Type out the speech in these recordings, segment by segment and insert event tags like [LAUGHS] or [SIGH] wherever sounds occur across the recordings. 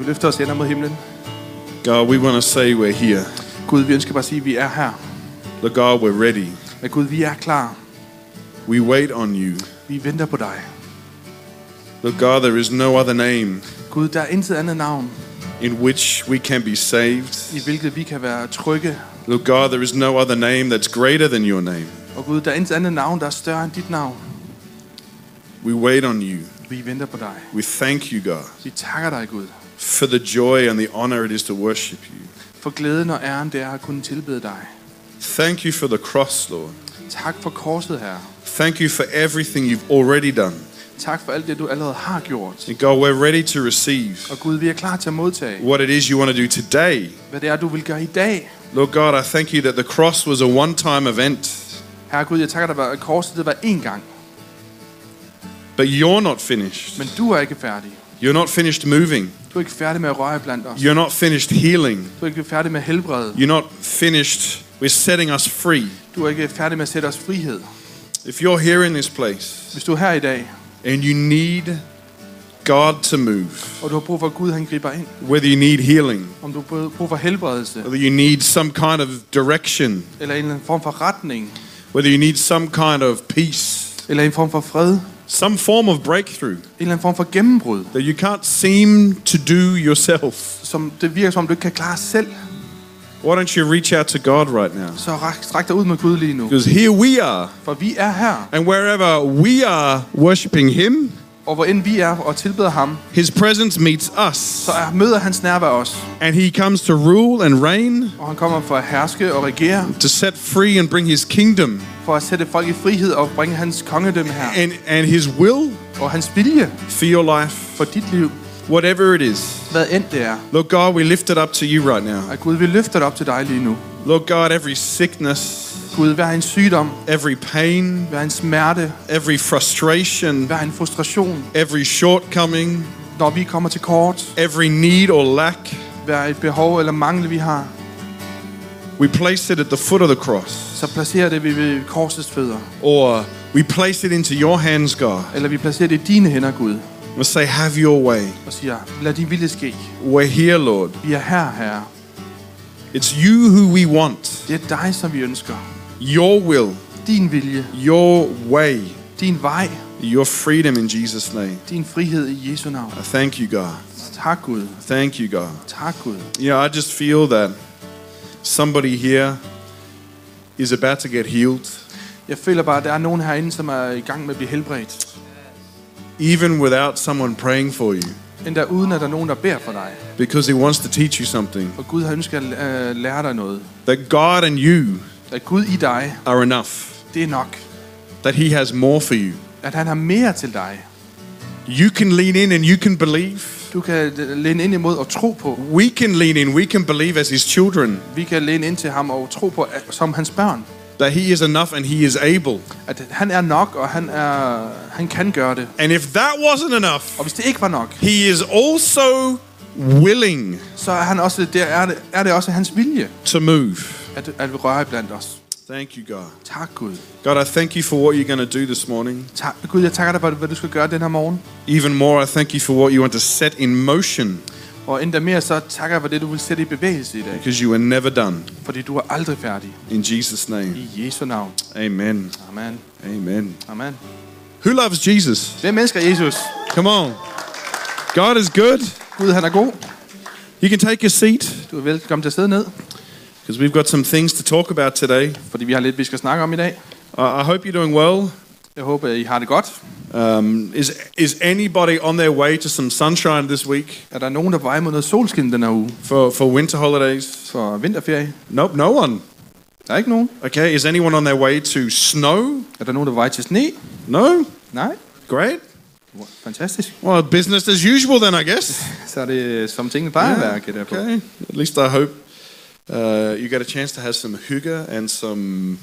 Vi løfter os hænder mod himlen. God, we want to say we're here. Gud, vi ønsker bare at sige, at vi er her. Lord God, we're ready. At Gud, vi er klar. We wait on you. Vi venter på dig. Lord God, there is no other name Gud, der er intet andet navn, in which we can be saved. i hvilket vi kan være trygge. Lord God, there is no other name that's greater than your name. Og Gud, der er intet andet navn, der er større end dit navn. We wait on you. Vi venter på dig. We thank you, God, Vi takker dig, Gud, for the joy and the honor it is to worship you. for glæden og æren, det er at kunne tilbede dig. Thank you for the cross, Lord. Tak for korset, her. Thank you for everything you've already done. Tak for alt det, du allerede har gjort. And God, we're ready to receive Og Gud, vi er klar til at modtage, what it is you want to do today. hvad det er, du vil gøre i dag. Lord God, I thank you that the cross was a one time event, Herre Gud, jeg takker dig, at korset det var én gang. but you're not finished. Men du er ikke færdig. You're not finished moving. Du er ikke færdig med at røre blandt os. You're not finished healing. Du er ikke færdig med helbred. You're not finished with setting us free. Du er ikke færdig med at sætte os frihed. If you're here in this place Hvis du er her i dag, and you need God to move, og du har brug for, at Gud han griber ind, whether you need healing, om du har brug for helbredelse, whether you need some kind of direction, eller en form for retning, whether you need some kind of peace, eller en form for fred, some form of breakthrough eller anden form for gennembrud, that you can't seem to do yourself, som det virker som, om du ikke kan klare selv, why don't you reach out to God right now? så ræk- stræk dig ud med Gud lige nu. Because here we are, For vi er her, and wherever we are worshiping Him, og hvor end vi er og tilbeder ham, His presence meets us, så er, møder hans nærvær os. and He comes to rule and reign, Og han kommer for at herske og regere, to set free and bring His kingdom for at sætte folk i frihed og bringe hans kongedømme her. and, and His will Og hans vilje for your life, for dit liv, whatever it is. hvad end det er. Lord God, we lift it up to you right now. At Gud, vi løfter det op til dig lige nu. Lord God, every sickness, Gud, hver en sygdom, every pain, hver en smerte, every frustration, hver en frustration, every shortcoming, når vi kommer til kort, every need or lack, hver et behov eller mangel, vi har, we place it at the foot of the cross. så placerer det ved korsets fødder. Or we place it into your hands, God. Eller vi placerer det i dine hænder, Gud, We say, have your way. og siger, lad din vilje ske. We're here, Lord. Vi er her, Herre. It's you who we want. Det er dig, som vi ønsker. Your will, Din vilje, your way, din vej, your freedom in Jesus' name. din frihed i Jesu navn. I thank you, God. Tak, Gud. Thank you, God. Tak, Gud. Yeah, I just feel that somebody here is about to get healed, Jeg føler bare, at der er nogen herinde, som er i gang med at blive helbredt. even without someone praying for you, Endda uden, at der er nogen, der beder for dig. because He wants to teach you something. For Gud har ønsket at øh, lære dig noget. That God and you At Gud i dig, are enough, det er nok. that He has more for you. At han har mere til dig. You can lean in and you can believe. Du kan læne ind imod og tro på. We can lean in, we can believe as His children Vi kan læne ind til ham og tro på, som hans børn. that He is enough and He is able. At han er nok, og han, er, han kan gøre det. And if that wasn't enough, Og hvis det ikke var nok, He is also willing så er, han også, det er, det, er det også hans vilje, to move. At, at røre blandt os. Thank you, God. Tak, Gud. God, I thank you for what you're going to do this morning. Tak, Gud, jeg takker dig for, hvad du skal gøre den her morgen. Even more, I thank you for what you want to set in motion Og endda mere så takker jeg for det, du vil sætte i bevægelse i dag. because you are never done. Fordi du er aldrig færdig. In Jesus' name, I Jesu navn. amen. Amen. Amen. Amen. Who loves Jesus? Hvem elsker Jesus? Come on. God is good. Gud, han er god. You can take your seat Du er velkommen til at sidde ned. Because we've got some things to talk about today. Fordi vi har lidt, vi skal snakke om i dag. I I hope you're doing well. Jeg håber, I har det godt. Um, is, is anybody on their way to some sunshine this week Er der nogen, der er på vej mod noget solskin den her uge? for, for winter holidays? For vinterferie? Nope, no one. Der er ikke nogen. Okay, is anyone on their way to snow? Er der nogen, der er på vej til sne? No? Nej. Great. Fantastisk. Well, business as usual then, I guess. [LAUGHS] Så er det som tingene plejer at være. Okay. At least I hope uh, you get a chance to have some hygge and some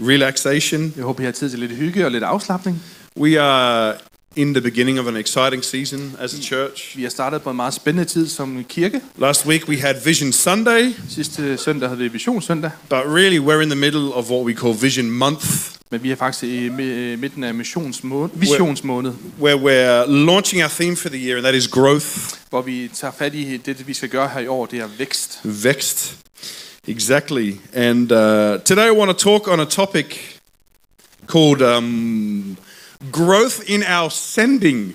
relaxation. Jeg håber, I har tid til lidt hygge og lidt afslappning. We are in the beginning of an exciting season as a church. Vi har startet på en meget spændende tid som kirke. Last week we had Vision Sunday, Sidste søndag havde vi Vision Søndag. but really we're in the middle of what we call Vision Month. Men vi er faktisk i mi- midten af missionsmåned, visionsmåned, where we're launching our theme for the year, and that is growth, hvor vi tager fat i det, vi skal gøre her i år, det er vækst. vexed. Exactly. And uh, today I want to talk on a topic called um, growth in our sending.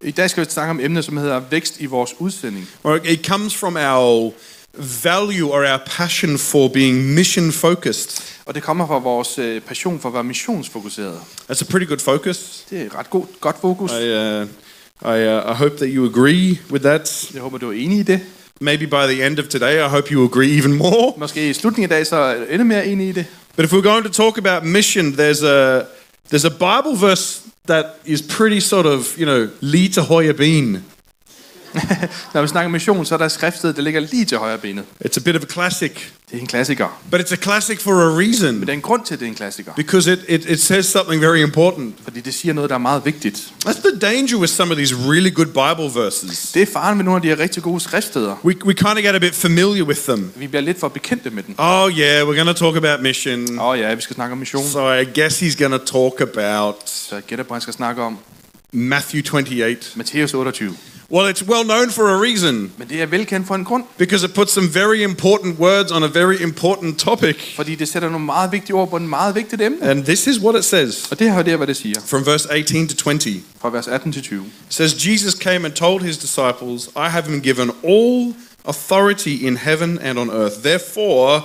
I dag skal vi snakke om emnet, som hedder vækst i vores udsending. Or it comes from our value or our passion for being mission focused. Og det kommer fra vores øh, passion for at være missionsfokuseret. That's a pretty good focus. Det er ret god, godt fokus. I, uh, I, uh, I hope that you agree with that. Jeg håber, du er enig i det. Maybe by the end of today, I hope you agree even more. Måske i slutningen af dag, så er du endnu mere enig i det. But if we're going to talk about mission, there's a there's a Bible verse that is pretty sort of you know lige til højre ben. [LAUGHS] Når vi snakker mission, så er der et skriftsted, der ligger lige til højre benet. It's a bit of a classic, Det er en klassiker. but it's a classic for a Men reason der er en grund til, at det er en klassiker. because it, it, it says something very important. Fordi det siger noget, der er meget vigtigt. That's the danger with some of these really good Bible verses. Det er faren med nogle af de her rigtig gode skriftsteder. We, we kind of get a bit familiar with them. Vi bliver lidt for bekendte med den. Oh yeah, we're going to talk about mission. Oh, ja, vi skal snakke om mission. So I guess he's going to talk about Så jeg gætter på, han skal snakke om Matthew 28. Matthæus 28. Well, it's well known for a reason Men det er velkendt for en grund. because it puts some very important words on a very important topic. Fordi det sætter nogle meget vigtige ord på en meget vigtigt emne. And this is what it says Og det her det er, hvad det siger. from verse 18 to 20. It Fra vers 18 til 20. says, Jesus came and told his disciples, I have been given all authority in heaven and on earth. Therefore,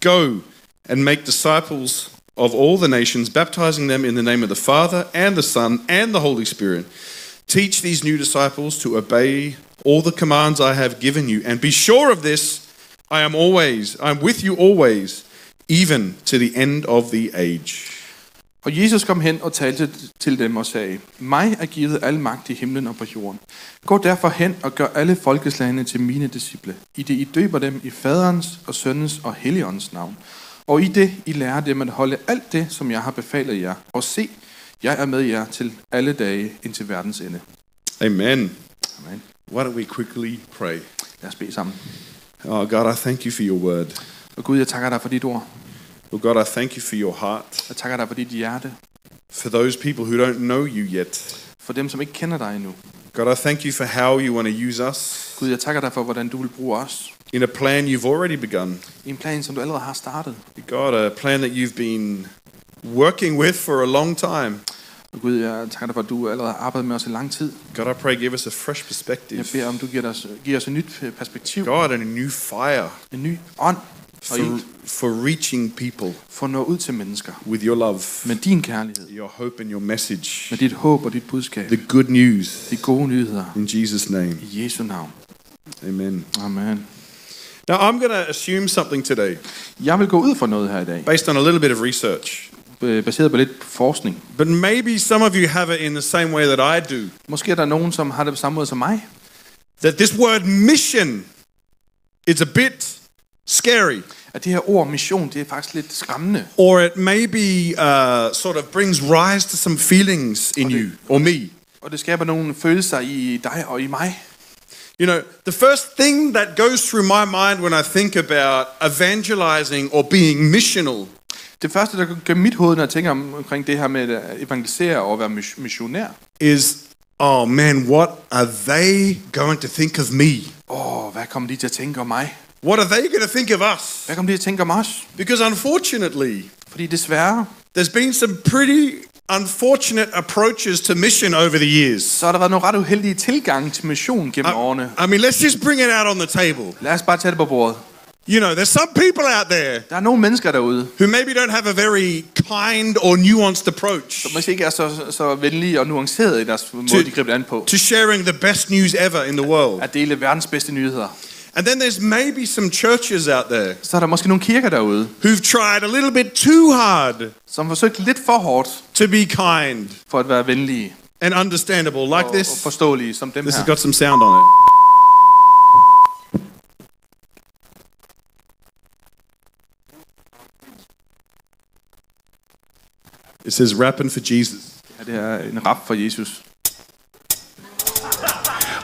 go and make disciples of all the nations, baptizing them in the name of the Father and the Son and the Holy Spirit. Teach these new disciples to obey all the commands I have given you, and be sure of this I am always, I'm with you always, even to the end of the age. Og Jesus kom hen og talte til dem og sagde, Mig er givet al magt i himlen og på jorden. Gå derfor hen og gør alle folkeslagene til mine disciple. I det I døber dem i faderens og søndens og helligåndens navn. Og i det I lærer dem at holde alt det, som jeg har befalet jer. Og se, jeg er med jer til alle dage indtil verdens ende. Amen. Amen. Why don't we quickly pray? Lad os bede sammen. Oh, God, I thank you for your word. Og Gud, jeg takker dig for dit ord. Oh, God, I thank you for your heart. Jeg takker dig for dit hjerte. For those people who don't know you yet. For dem, som ikke kender dig endnu. God, I thank you for how you want to use us Gud, jeg takker dig for, hvordan du vil bruge os. in a plan you've already begun. I en plan, som du allerede har startet. God, a plan that you've been working with for a long time. Og Gud, jeg takker dig for, at du allerede har arbejdet med os i lang tid. God, I pray, give us a fresh Jeg perspective. beder om, du giver os, giver os et nyt øh, perspektiv. God, and a new fire En ny ånd og for, ild for reaching people for at nå ud til mennesker. with your love, Med din kærlighed. your hope, and your message. Med dit håb og dit budskab. The good news. De gode nyheder. In Jesus' name. I Jesu navn. Amen. Amen. Now, I'm going to assume something today Jeg vil gå ud fra noget her i dag. based on a little bit of research. Øh, Baseret på lidt forskning. But maybe some of you have it in the same way that I do. Måske er der nogen, som har det på samme måde som mig. That this word mission is a bit scary. At det her ord mission, det er faktisk lidt skræmmende. Or it maybe uh, sort of brings rise to some feelings in Okay. you or me. Og det skaber nogle følelser i dig og i mig. You know, the first thing that goes through my mind when I think about evangelizing or being missional Det første, der gennem mit hoved, når jeg tænker om, omkring det her med at evangelisere og være mis- missionær. is, oh man, what are they going to think of me? Åh, hvad kommer de til at tænke om mig? What are they going to think of us? Hvad kommer de til at tænke om os? Because unfortunately, Fordi desværre, there's been some pretty unfortunate approaches to mission over the years. så har der været nogle ret uheldige tilgange til mission gennem årene. I, I mean, let's just bring it out on the table. Lad os bare tage det på bordet. You know, there's some people out there Der er nogle mennesker derude, who maybe don't have a very kind or nuanced approach som måske ikke er så, så venlige og nuancerede i deres måde, de griber an på. to sharing the best news ever in the world. At dele verdens bedste nyheder. And then there's maybe some churches out there Så er der måske nogle kirker derude, who've tried a little bit too hard som har forsøgt lidt for hårdt to be kind for at være venlige and understandable, like og, og this. forståelige som dem This has her. got some sound on it. It says rapping for Jesus. Ja, det er en rap for Jesus.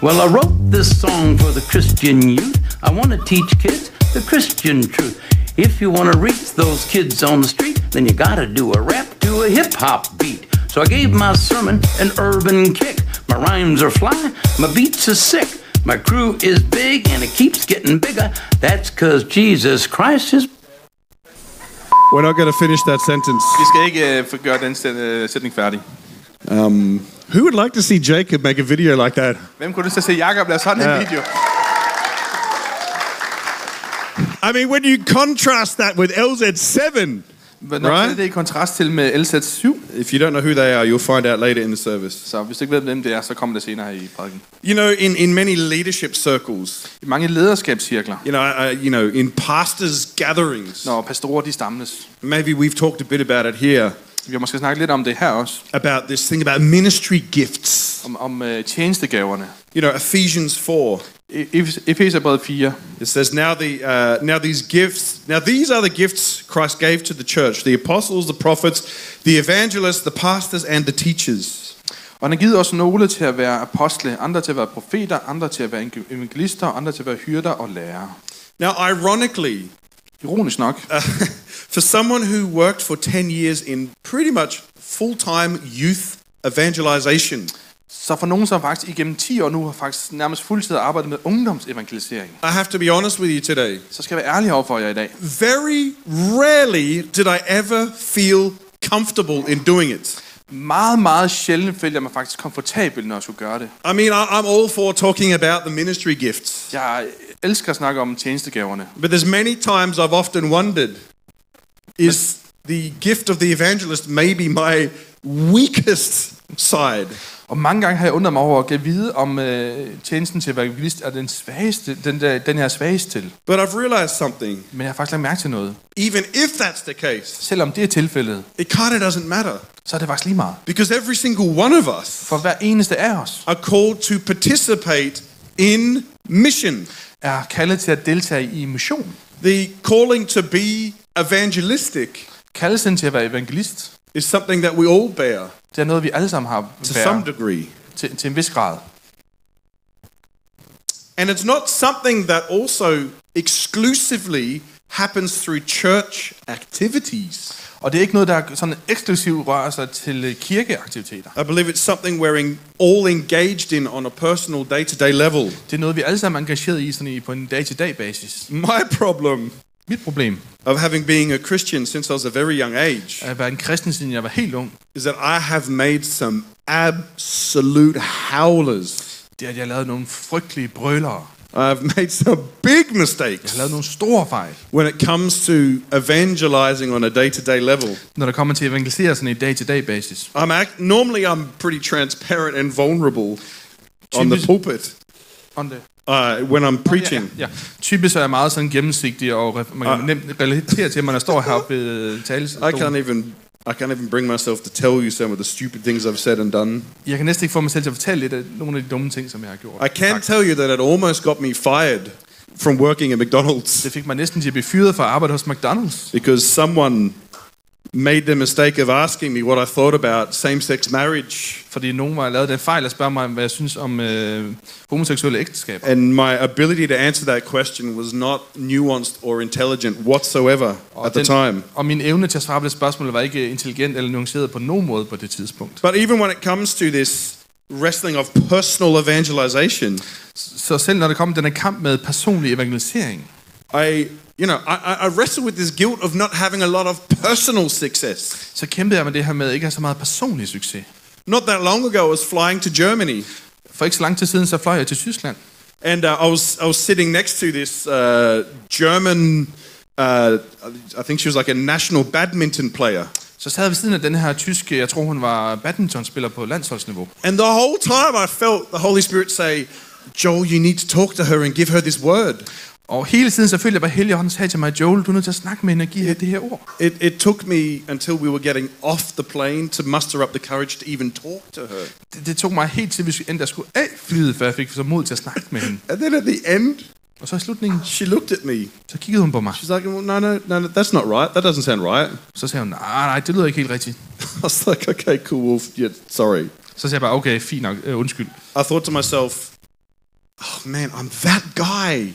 Well, I wrote this song for the Christian youth. I want to teach kids the Christian truth. If you want to reach those kids on the street, then you got to do a rap to a hip hop beat. So I gave my sermon an urban kick. My rhymes are fly, my beats are sick. My crew is big and it keeps getting bigger. That's cause Jesus Christ is We're not going to finish that sentence. Vi skal ikke få gøre den øh, sætning færdig. Um, who would like to see Jacob make a video like that? Hvem kunne lyst til at se Jacob lave sådan Ja. en video? I mean, when you contrast that with LZ7, Når Right. right. det er i kontrast til med LZ7, if you don't know who they are, you'll find out later in the service. så hvis du ikke ved, hvem det er, så kommer det senere her i prædiken. You know, in, in many leadership circles, I mange lederskabscirkler, you know, uh, you know, in pastors' gatherings, når pastorer de stammes, maybe we've talked a bit about it here, vi har måske snakket lidt om det her også, about this thing about ministry gifts. Om, om uh, tjenestegaverne. You know, Ephesians 4, I Efes- Efeserbrevet 4, It says, now, the, uh, now these gifts, now these are the gifts Christ gave to the church the apostles, the prophets, the evangelists, the pastors, and the teachers. Og han har givet os nogle til at være apostle, andre til at være profeter, andre til at være evangelister, andre til at være hyrder og lærere. Now, ironically, Ironisk nok, uh, [LAUGHS] for someone who worked for 10 years in pretty much full time youth evangelization, så for nogen, som faktisk igennem 10 år nu har faktisk nærmest fuldtid arbejdet med ungdomsevangelisering, I have to be honest with you today. så skal jeg være ærlig over for jer i dag. Very rarely did I ever feel comfortable in doing it. Meget, meget sjældent følte jeg mig faktisk komfortabel, når jeg skulle gøre det. I mean, I, I'm all for talking about the ministry gifts. Jeg elsker at snakke om tjenestegaverne. But there's many times I've often wondered is the gift of the evangelist maybe my weakest side? Og mange gange har jeg undret mig over at give vide, om øh, tjenesten til evangelist er den, svageste, den, der, den her svagest til. But I've realized something. Men jeg har faktisk lagt mærke til noget. Even if that's the case, Selvom det er tilfældet, it kind of doesn't matter så er det faktisk lige meget. because every single one of us For hver eneste af os are called to participate in mission. er kaldet til at deltage i mission. The calling to be evangelistic Kaldelsen til at være evangelist, is something that we all bear det er noget, vi alle sammen har to some bæret degree. til, til en vis grad. And it's not something that also exclusively happens through church activities. Og det er ikke noget, der sådan eksklusivt rører sig til øh, kirkeaktiviteter. I believe it's something we're in, all engaged in on a personal day to day level. Det er noget, vi alle sammen er engageret i sådan i, på en dag-til-dag basis. My problem Mit problem of having being a Christian since I was a very young age at være en kristen, siden jeg var helt ung. is that I have made some absolute howlers. Det er, at jeg lavet nogle frygtelige brølere. I've made some big Jeg har mistakes lavet nogle store fejl. when it comes to evangelizing on a day to day level. Når der kommer til evangelisere sådan i dag-til-dag basis. I'm act- normally I'm pretty transparent and vulnerable on the pulpit On the uh, when I'm preaching. Ja, ja. Typisk er jeg meget sådan gennemsigtig, og man kan Ah. nemt relatere til, når jeg står heroppe ved I talestolen. can't even I can't even bring myself to tell you some of the stupid things I've said and done. Jeg kan næsten ikke få mig selv til at fortælle lidt af nogle af de dumme ting, som jeg har gjort. I can Sagt. tell you that it almost got me fired from working at McDonald's Det fik mig næsten til at blive fyret for at arbejde hos McDonald's. because someone made the mistake of asking me what I thought about same-sex marriage Fordi nogen var lavet den fejl at spørge mig, hvad jeg synes om øh, homoseksuelle ægteskaber. and my ability to answer that question was not nuanced or intelligent whatsoever Og, at the time. og min evne til at svare på det spørgsmål var ikke intelligent eller nuanceret på nogen måde på det tidspunkt. But even when it comes to this wrestling of personal evangelization, Så selv når det kommer den her kamp med personlig evangelisering, I, you know, I, I I wrestle with this guilt of not having a lot of personal success. så kæmpede jeg med det her med ikke at have så meget personlig succes. Not that long ago, I was flying to Germany, For ikke så lang tid siden, så fløj jeg til Tyskland. and uh, I was I was sitting next to this uh, German. Uh, I think she was like a national badminton player, Så sad jeg ved siden af den her tyske, jeg tror hun var badmintonspiller på landsholdsniveau. and the whole time I felt the Holy Spirit say, "Joel, you need to talk to her and give her this word." Og hele tiden så følte jeg bare, at Helligånden sagde til mig, Joel, du er nødt til at snakke med give hende det her ord. It, it took me until we were getting off the plane to muster up the courage to even talk to her. Det, det tog mig helt til, hvis vi endda skulle af flyet, før jeg fik så mod til at snakke med hende. And then at the end, Og så i slutningen, she looked at me. så kiggede hun på mig. She's like, well, no, no, no, no, that's not right. That doesn't sound right. Så sagde hun, nej, nej, det lyder ikke helt rigtigt. [LAUGHS] I was like, okay, cool, Wolf. Yeah, sorry. Så sagde jeg bare, okay, fint nok, øh, undskyld. I thought to myself, oh man, I'm that guy.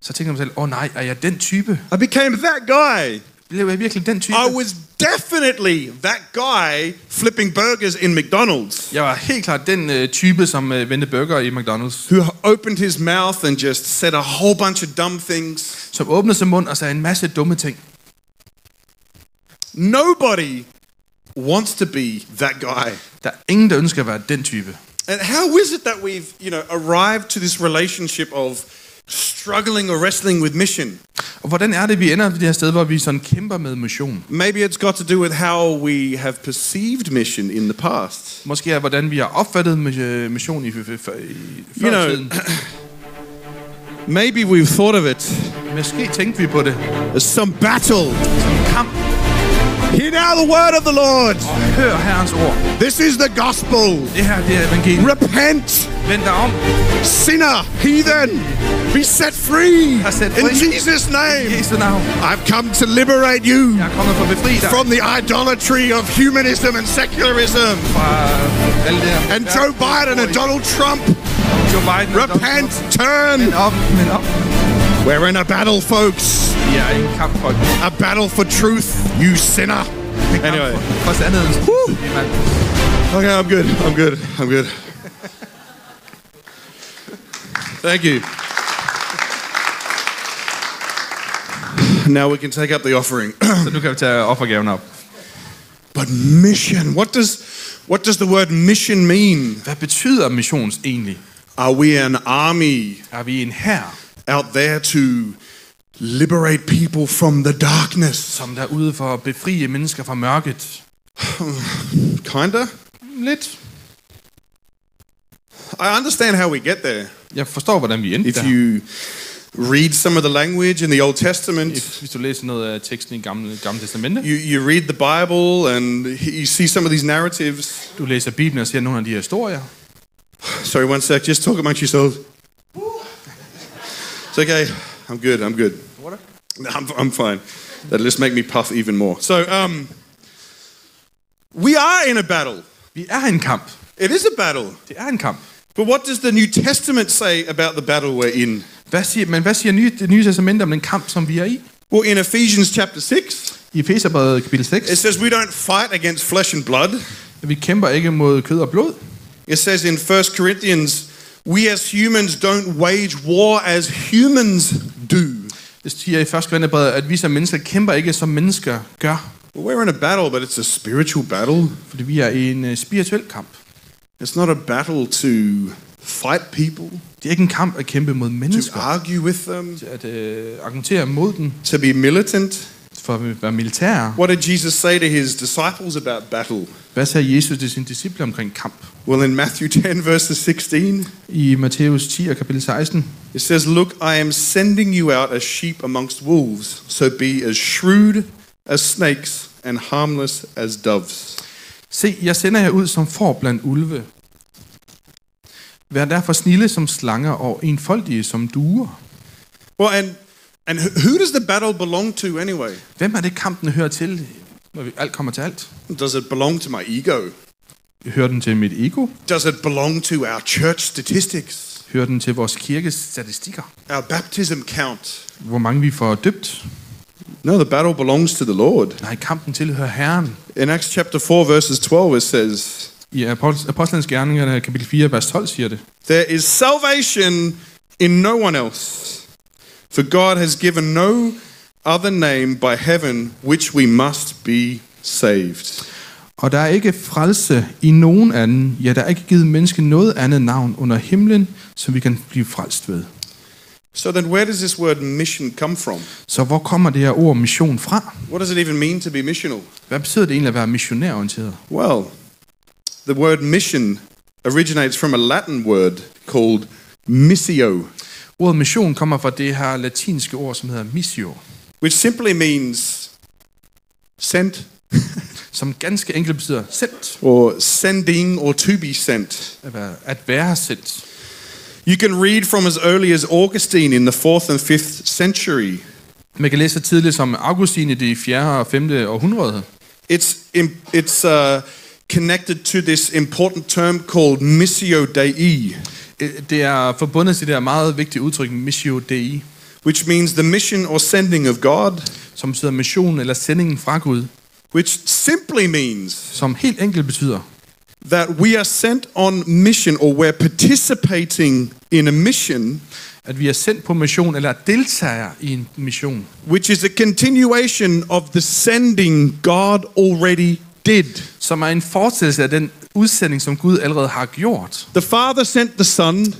Så tænkte jeg mig selv, åh oh, nej, er jeg den type? I became that guy. Blev jeg virkelig den type? I was definitely that guy flipping burgers in McDonald's Jeg var helt klart den øh, type, som øh, vendte burger i McDonald's. who opened his mouth and just said a whole bunch of dumb things. Som åbnede sin mund og sagde en masse dumme ting. Nobody wants to be that guy. Der er ingen, der ønsker at være den type. And how is it that we've, you know, arrived to this relationship of struggling or wrestling with mission? Og hvordan er det, vi ender det her sted, hvor vi sådan kæmper med mission? Maybe it's got to do with how we have perceived mission in the past. Måske er, hvordan vi har opfattet mi- mission i, i, før You know, tiden. [CLEARS THROAT] Maybe we've thought of it Måske tænkte vi på det as some battle. som kamp. Hear now the word of the Lord. Hør Herrens ord. This is the gospel. Det her det er evangeliet. Repent, Vend dig om. sinner, heathen, be set free Er set in fri. Jesus' I name. Jesu navn. I've come to liberate you Jeg er kommet for at befri dig from the idolatry of humanism and secularism. fra alt det her. And Joe Biden and Donald Trump, Joe Biden. og repent, Donald turn. Trump. Men op, men op. We're in a battle, folks. Vi er i en kamp for A battle for truth, you sinner. Anyway. For sandhedens. Woo. Mand. Okay, I'm good. I'm good. I'm good. [LAUGHS] Thank you. Now we can take up the offering. [CLEARS THROAT] Så nu kan vi tage offergaven op. but mission, what does what does the word mission mean? Hvad betyder missions egentlig? Are we an army Er vi en hær, out there to liberate people from the darkness? som der er ude for at befrie mennesker fra mørket? [SIGHS] Kinda. Lidt. I understand how we get there. Jeg forstår, hvordan vi endte If der. you read some of the language in the Old Testament, If, hvis du læser noget af teksten i Gamle, Gamle Testamente, you, you read the Bible and you see some of these narratives. du læser Bibelen og ser nogle af de her historier. Sorry, one sec. Just talk amongst yourselves. It's okay. I'm good. I'm good. No, I'm, I'm fine. That'll just make me puff even more. So, um, we are in a battle. Vi er i en kamp. It is a battle. Det er en kamp. But what does the New Testament say about the battle we're in? Hvad siger, men hvad siger nye, det nye testamente om den kamp, som vi er i? Well, in Ephesians chapter 6, I Efeserbrevet kapitel 6, it says we don't fight against flesh and blood. vi kæmper ikke mod kød og blod. It says in 1 Corinthians, we as humans don't wage war as humans do. Det siger i 1. Korintherbrevet, at vi som mennesker kæmper ikke som mennesker gør. Well, we're in a battle, but it's a spiritual battle. Fordi vi er i en uh, spirituel kamp. It's not a battle to fight people, Det er ikke en kamp at kæmpe mod to mennesker. argue with them, At uh, argumentere mod den, to be militant. for at være militære. What did Jesus say to his disciples about battle? Hvad sagde Jesus til sine disciple omkring kamp? Well, in Matthew 10, verses 16, I Matthæus 10 og kapitel 16, it says, Look, I am sending you out as sheep amongst wolves, so be as shrewd as snakes and harmless as doves. Se, jeg sender jer ud som får blandt ulve. Vær derfor snille som slanger og enfoldige som duer. Well, and, and who does the battle belong to anyway? Hvem er det kampen hører til, når vi alt kommer til alt? Does it belong to my ego? Hører den til mit ego? Does it belong to our church statistics? Hører den til vores kirkes statistikker? Our baptism count? Hvor mange vi får døbt? No, the battle belongs to the Lord. Nej, kampen tilhører Herren. In Acts chapter 4, verses 12, it says, I Apostl- Apostlenes Gerninger, kapitel 4, vers 12 siger det. There is salvation in no one else, for God has given no other name by heaven which we must be saved. Og der er ikke frelse i nogen anden, ja, der er ikke givet menneske noget andet navn under himlen, som vi kan blive frelst ved. So then, where does this word mission come from? Så hvor kommer det her ord mission fra? What does it even mean to be missional? Hvad betyder det egentlig at være missionærorienteret? Well, the word mission originates from a Latin word called missio, Ordet mission kommer fra det her latinske ord, som hedder missio, which simply means sent [LAUGHS] som ganske enkelt betyder sendt, or sending or to be sent. at være, at være sendt. You can read from as early as Augustine in the 4th and 5th century. Man kan læse så tidligt som Augustin i det 4. og 5. århundrede. It's, it's uh, connected to this important term called missio dei, Øh, Det er forbundet til det her meget vigtige udtryk, missio dei, which means the mission or sending of God, som betyder mission eller sendingen fra Gud, which simply means som helt enkelt betyder, that we are sent on mission or we're participating in a mission at vi er sendt på mission eller deltager i en mission, which is a continuation of the sending God already did. Som er en fortsættelse af den udsending, som Gud allerede har gjort. The Father sent the Son,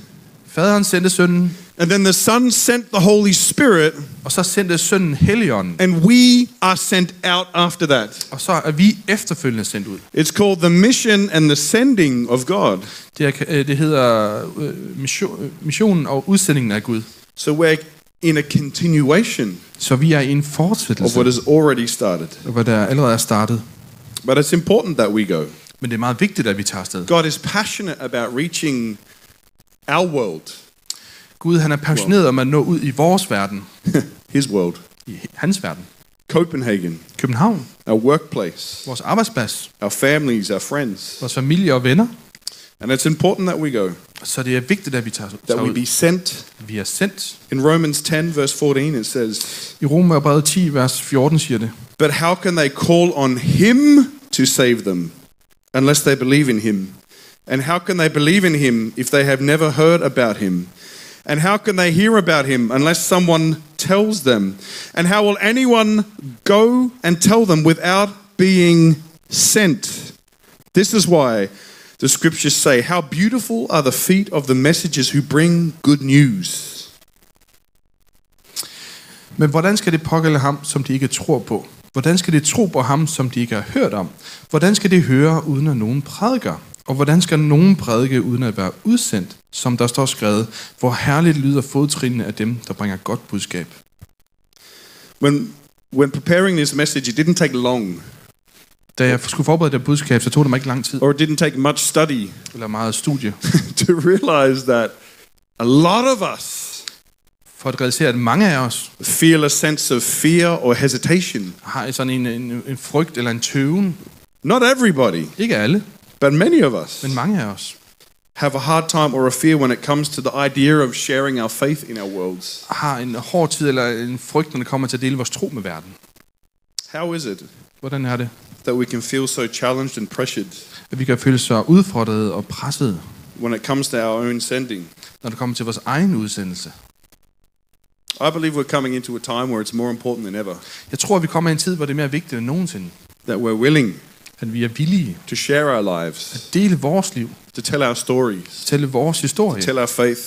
Faderen sendte sønnen, and then the Son sent the Holy Spirit, og så sendte sønnen Helligånden, and we are sent out after that. og så er vi efterfølgende sendt ud. It's called the mission and the sending of God. Det, er, øh, det hedder øh, mission, øh, missionen og udsendingen af Gud. So we're in a continuation Så vi er i en of fortsættelse, what has already started. hvad der allerede er startet. But it's important that we go. Men det er meget vigtigt, at vi tager afsted. God is passionate about reaching our world, Gud han er passioneret om at nå ud i vores verden, [LAUGHS] His world, i hans verden. Copenhagen, København, our workplace, vores arbejdsplads, our families, our friends. vores familie og venner. And it's important that we go, Så det er vigtigt, at vi tager, that tager we ud. be sent. Vi er sendt. In Romans 10, verse 14, it says, I Romerbrevet 10, vers 14 siger det, But how can they call on Him to save them unless they believe in Him? And how can they believe in Him if they have never heard about Him? And how can they hear about Him unless someone tells them? And how will anyone go and tell them without being sent? This is why the scriptures say, How beautiful are the feet of the messengers who bring good news. Men hvordan skal det pågælde ham, som de ikke tror på? Hvordan skal de tro på ham, som de ikke har hørt om? Hvordan skal de høre, uden at nogen prædiker? Og hvordan skal nogen prædike, uden at være udsendt? Som der står skrevet, hvor herligt lyder fodtrinene af dem, der bringer godt budskab. When, when preparing this message, it didn't take long, Da jeg skulle forberede det budskab, så tog det mig ikke lang tid, or didn't take much study eller meget studie, [LAUGHS] to realize that a lot of us for at realisere, at mange af os feel a sense of fear or hesitation. har sådan en, en, en frygt eller en tøven. Not everybody, Ikke alle, but many of us men mange af os have a hard time or a fear when it comes to the idea of sharing our faith in our worlds. har en hård tid eller en frygt, når det kommer til at dele vores tro med verden. How is it Hvordan er det, that we can feel so challenged and pressured at vi kan føle sig udfordret og presset, when it comes to our own sending? når det kommer til vores egen udsendelse? I believe we're coming into a time where it's more important than ever Jeg tror, at vi kommer i en tid, hvor det er mere vigtigt end nogensinde, that we're willing at vi er villige to share our lives, at dele vores liv, to tell our stories, tælle vores historie, tell our faith,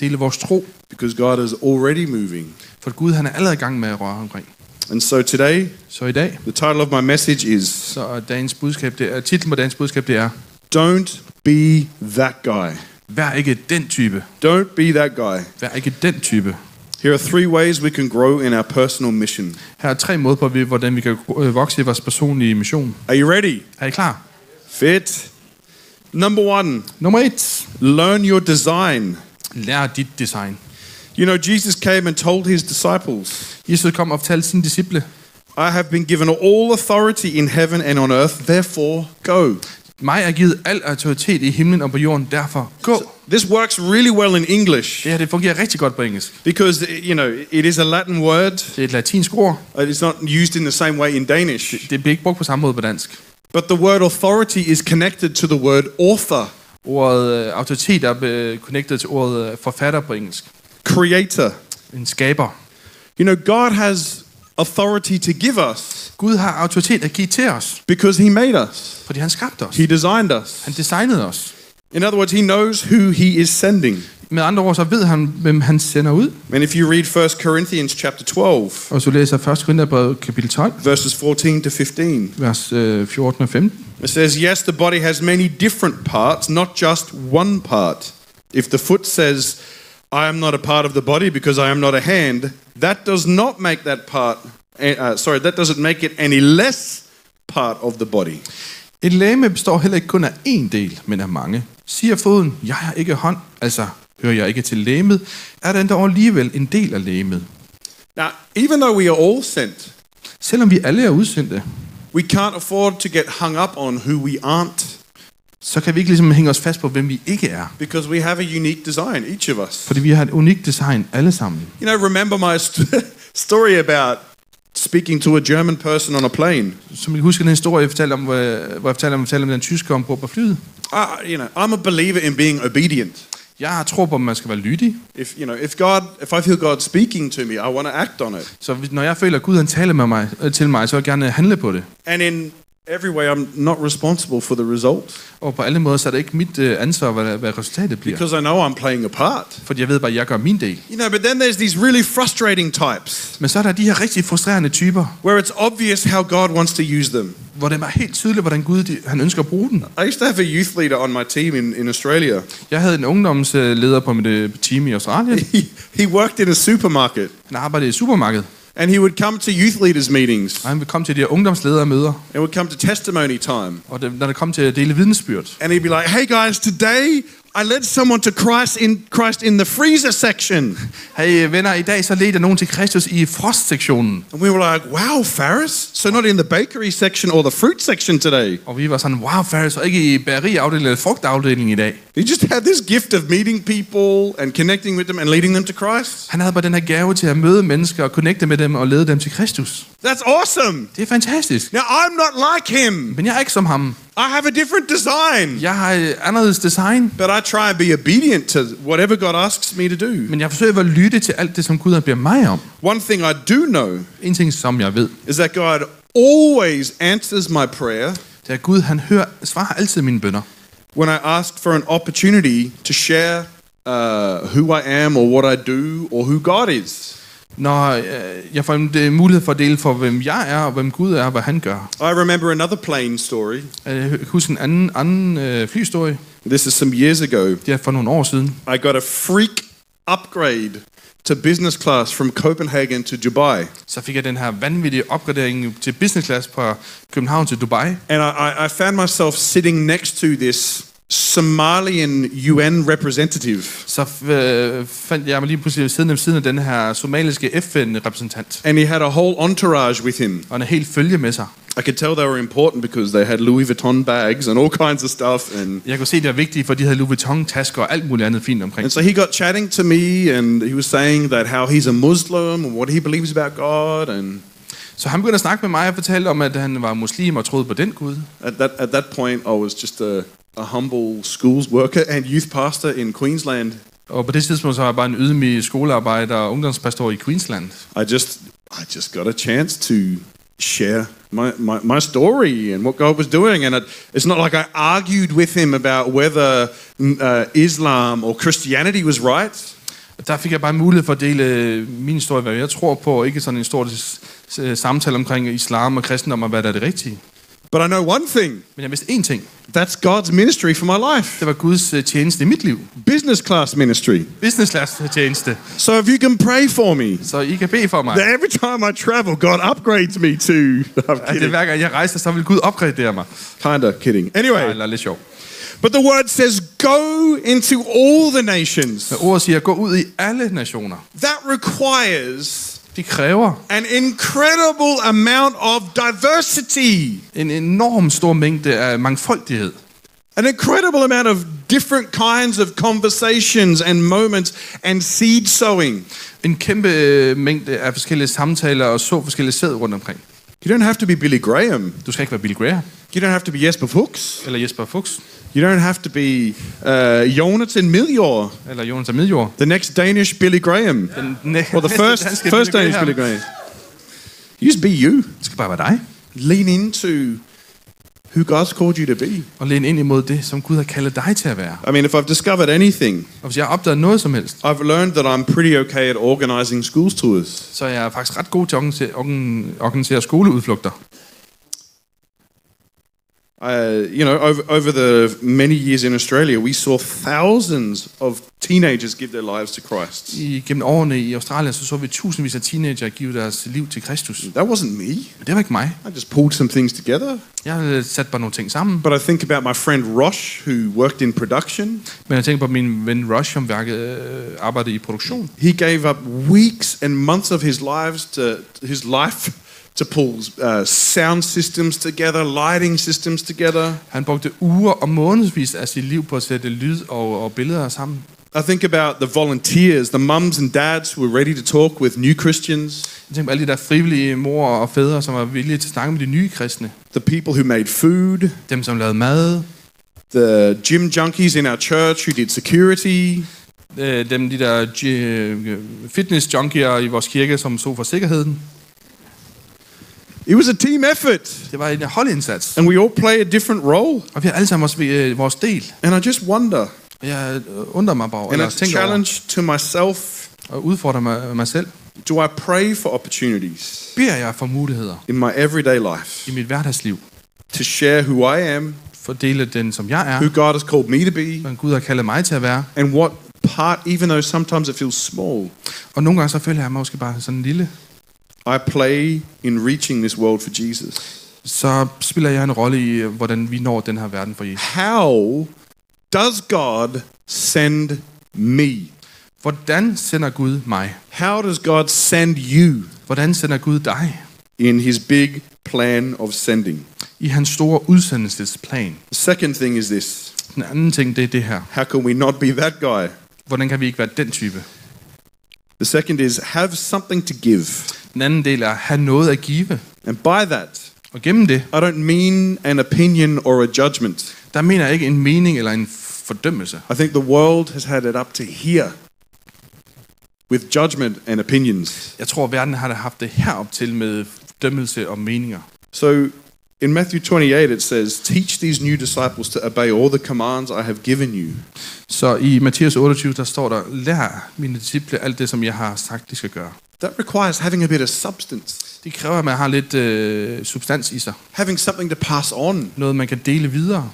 dele vores tro, because God is already moving. for Gud han er allerede i gang med at røre omkring. And so today, Så i dag, the title of my message is så dagens budskab, det er, titlen på dagens budskab, det er, Don't be that guy. vær ikke den type. Don't be that guy. Vær ikke den type. Here are three ways we can grow in our personal mission. Her er tre måder på, hvordan vi kan øh, vokse i vores personlige mission. Are you ready? Er I klar? Fit. Number one, Nummer et. learn your design. Lær dit design. You know, Jesus came and told his disciples, Jesus kom og fortalte sine disciple, I have been given all authority in heaven and on earth, therefore go. Mig er givet al autoritet i himlen og på jorden, derfor gå. This works really well in English Det her, det fungerer rigtig godt på engelsk. because, you know, it is a Latin word. Det er et latinsk ord. and It's not used in the same way in Danish. Det bliver ikke brugt på samme måde på dansk. But the word authority is connected to the word author, Ordet øh, autoritet er øh, connected til ordet øh, forfatter på engelsk. creator. En skaber. You know, God has authority to give us Gud har autoritet at give til os, because he made us. fordi han skabte os. He designed us. Han designede os. In other words, he knows who he is sending. Med andre ord, så ved han, hvem han sender ud. And if you read 1 Corinthians chapter 12, Og så læser 1. Korintherbrev kapitel 12, verses 14 to 15, vers øh, 14 og 15. it says, Yes, the body has many different parts, not just one part. If the foot says, I am not a part of the body because I am not a hand, that does not make that part, uh, sorry, that doesn't make it any less part of the body. Et læme består heller ikke kun af én del, men af mange. Siger foden, jeg har ikke hånd, altså hører jeg ikke til læmet, er den dog alligevel en del af læmet. Now, even though we are all sent, Selvom vi alle er udsendte, we can't afford to get hung up on who we aren't. Så kan vi ikke ligesom hænge os fast på, hvem vi ikke er. because we have a unique design, each of us. Fordi vi har et unikt design alle sammen. You know, remember my st- [LAUGHS] story about speaking to a German person on a plane. Som I husker den historie, jeg fortalte om, hvor jeg, jeg fortalte om, fortalte om den tyske ombord på flyet. I, you know, I'm a believer in being obedient. Jeg tror på, at man skal være lydig. If you know, if God, if I feel God speaking to me, I want to act on it. Så når jeg føler, at Gud han taler med mig, øh, til mig, så vil jeg gerne handle på det. And in every way, I'm not responsible for the result Og på alle måder, så er det ikke mit øh, ansvar, hvad, hvad resultatet bliver. because I know I'm playing a part. Fordi jeg ved bare, jeg gør min del. You know, but then there's these really frustrating types Men så er der de her rigtig frustrerende typer, where it's obvious how God wants to use them. hvor det er helt tydeligt, hvordan Gud de, han ønsker at bruge den. I used to have a youth leader on my team in, in Australia. Jeg havde en ungdomsleder på mit øh, team i Australien. [LAUGHS] He, he worked in a supermarket Han arbejdede i supermarkedet. And he would come to youth leaders meetings Og han ville komme til de her ungdomsledermøder. and would come to testimony time. Og det, når det kom til at dele vidensbyrd, And he'd be like, hey guys, today I led someone to Christ in, Christ in the freezer section. Hey venner, i dag så ledte jeg nogen til Kristus i frostsektionen. And we were like, wow, Farris? So not in the bakery section or the fruit section today. Og vi var sådan, wow, Faris, og ikke i bageriafdelingen eller frugtafdelingen i dag. He just had this gift of meeting people and connecting with them and leading them to Christ. Han havde bare den her gave til at møde mennesker og connecte med dem og lede dem til Kristus. That's awesome. Det er fantastisk. Now, I'm not like him. Men jeg er ikke som ham. I have a different design. Jeg har et anderledes design. But I try and be obedient to whatever God asks me to do. Men jeg forsøger at lytte til alt det, som Gud har bedt mig om. One thing I do know En ting, som jeg ved, is that God always answers my prayer det er, Gud han hører, svarer altid mine bønder. when I ask for an opportunity to share uh, who I am or what I do or who God is. Når øh, jeg får en øh, mulighed for at dele for, hvem jeg er og hvem Gud er og hvad han gør. I remember another plane story. Jeg kan huske en anden, anden øh, flyhistorie. This is some years ago. Det er for nogle år siden. I got a freak upgrade to business class from Copenhagen to Dubai. Så fik jeg den her vanvittige opgradering til business class fra København til Dubai. And I, I found myself sitting next to this Somalian UN representative. Så øh, fandt jeg mig lige pludselig ved siden af den her somaliske FN-repræsentant. And he had a whole entourage with him. Og en helt følge med sig. I could tell they were important because they had Louis Vuitton bags and all kinds of stuff. And, Jeg kunne se, det var vigtigt, for de havde Louis Vuitton-tasker og alt muligt andet fint omkring. and so he got chatting to me and he was saying that how he's a Muslim and what he believes about God. And Så han begyndte at snakke med mig og fortalte om, at han var muslim og troede på den Gud. at that, at that point, I was just a, a humble schools worker and youth pastor in Queensland. Og på det tidspunkt så var jeg bare en ydmyg skolearbejder og ungdomspastor i Queensland. I just, I just got a chance to share my, my, my story and what God was doing. And it, it's not like I argued with him about whether uh, Islam or Christianity was right. Der fik jeg bare mulighed for at dele øh, min historie, hvad jeg tror på, og ikke sådan en stor samtale omkring islam og kristendom og hvad der er det rigtige. But I know one thing Men jeg vidste én ting. that's God's ministry for my life Det var Guds øh, tjeneste i mit liv. business class ministry. Business class tjeneste. So if you can pray for me, Så I kan bede for mig. that every time I travel, God upgrades me to. I'm At det kidding. hver gang jeg rejser, så vil Gud opgradere mig. Kinda kidding. Anyway, Eller lidt sjov. but the word says, go into all the nations. Men ordet siger, gå ud i alle nationer. That requires Det kræver an incredible amount of diversity, en enorm stor mængde af mangfoldighed. an incredible amount of different kinds of conversations and moments and seed sowing. En kæmpe øh, mængde af forskellige samtaler og så forskellige sæd rundt omkring. You don't have to be Billy Graham. Du skal ikke være Billy Graham You don't have to be Jesper Fuchs. eller Jesper Fuchs You don't have to be uh, Jonathan Miljor, eller Jonas af Midjord. the next Danish Billy Graham, Den næ- or the [LAUGHS] first first Billy Danish Graham. Billy Graham. You just be you. Det skal bare være dig. Lean into who God's called you to be. Og læne ind imod det, som Gud har kaldet dig til at være. I mean, if I've discovered anything, Og hvis jeg har opdaget noget som helst, I've learned that I'm pretty okay at organizing schools tours. så er jeg faktisk ret god til at organisere, organ- organisere skoleudflugter. Uh, you know, over, over the many years in Australia, we saw thousands of teenagers give their lives to Christ. I, gennem årene i Australien, så så vi tusindvis af teenager give deres liv til Kristus. That wasn't me. Det var ikke mig. I just pulled some things together. Jeg havde sat bare nogle ting sammen. But I think about my friend Rosh, who worked in production. Men jeg tænker på min ven Rush, som øh, arbejdede i produktion. He gave up weeks and months of his lives to his life to pull uh, sound systems together, lighting systems together. Han brugte uger og månedsvis af sit liv på at sætte lyd og, og billeder sammen. I think about the volunteers, the mums and dads who were ready to talk with new Christians, Jeg tænker på alle de der frivillige mor og fædre, som var villige til at snakke med de nye kristne. the people who made food, Dem, som lavede mad. the gym junkies in our church who did security, Øh, Dem, de der øh, fitness junkier i vores kirke, som så for sikkerheden. It was a team effort, Det var en holdindsats. and we all play a different role. Og vi har alle sammen vores, øh, vores del. And I just wonder, Og jeg øh, undrer mig bare, and eller tænker over, challenge to myself og udfordrer mig, mig selv. do I pray for opportunities Beder jeg for muligheder in my everyday life i mit hverdagsliv. to share who I am, For at dele den, som jeg who er. God has called me to be, Hvad Gud har kaldet mig til at være. and what part, even though sometimes it feels small, Og nogle gange så føler jeg mig måske bare sådan lille. I play in reaching this world for Jesus. Så spiller jeg en rolle i, øh, hvordan vi når den her verden for Jesus. How does God send me? Hvordan sender Gud mig? How does God send you Hvordan sender Gud dig? in his big plan of sending? I hans store udsendelsesplan. The second thing is this Den anden ting, det er det her. how can we not be that guy? Hvordan kan vi ikke være den type? The second is have something to give. Den anden del er, have noget at give. And by that, Og gennem det, I don't mean an opinion or a judgment. der mener jeg ikke en mening eller en fordømmelse. I think the world has had it up to here with judgment and opinions. Jeg tror, verden har da haft det herop til med fordømmelse og meninger. So in Matthew 28, it says, Teach these new disciples to obey all the commands I have given you. Så i Matthæus 28, der står der, lær mine disciple alt det, som jeg har sagt, de skal gøre. That requires having a bit of substance, Det kræver, at man har lidt øh, substans i sig. having something to pass on. Noget, man kan dele videre.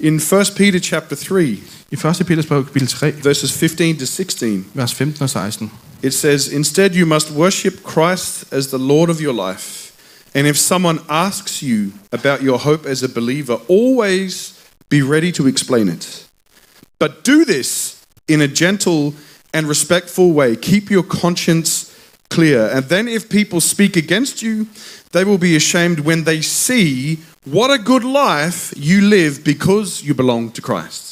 In 1 Peter chapter 3, I 1. Peters brev, kapitel 3, verses 15 to 16, vers 15 og 16. it says, Instead, you must worship Christ as the Lord of your life. And if someone asks you about your hope as a believer, always be ready to explain it. But do this in a gentle and respectful way. Keep your conscience clear. And then, if people speak against you, they will be ashamed when they see what a good life you live because you belong to Christ.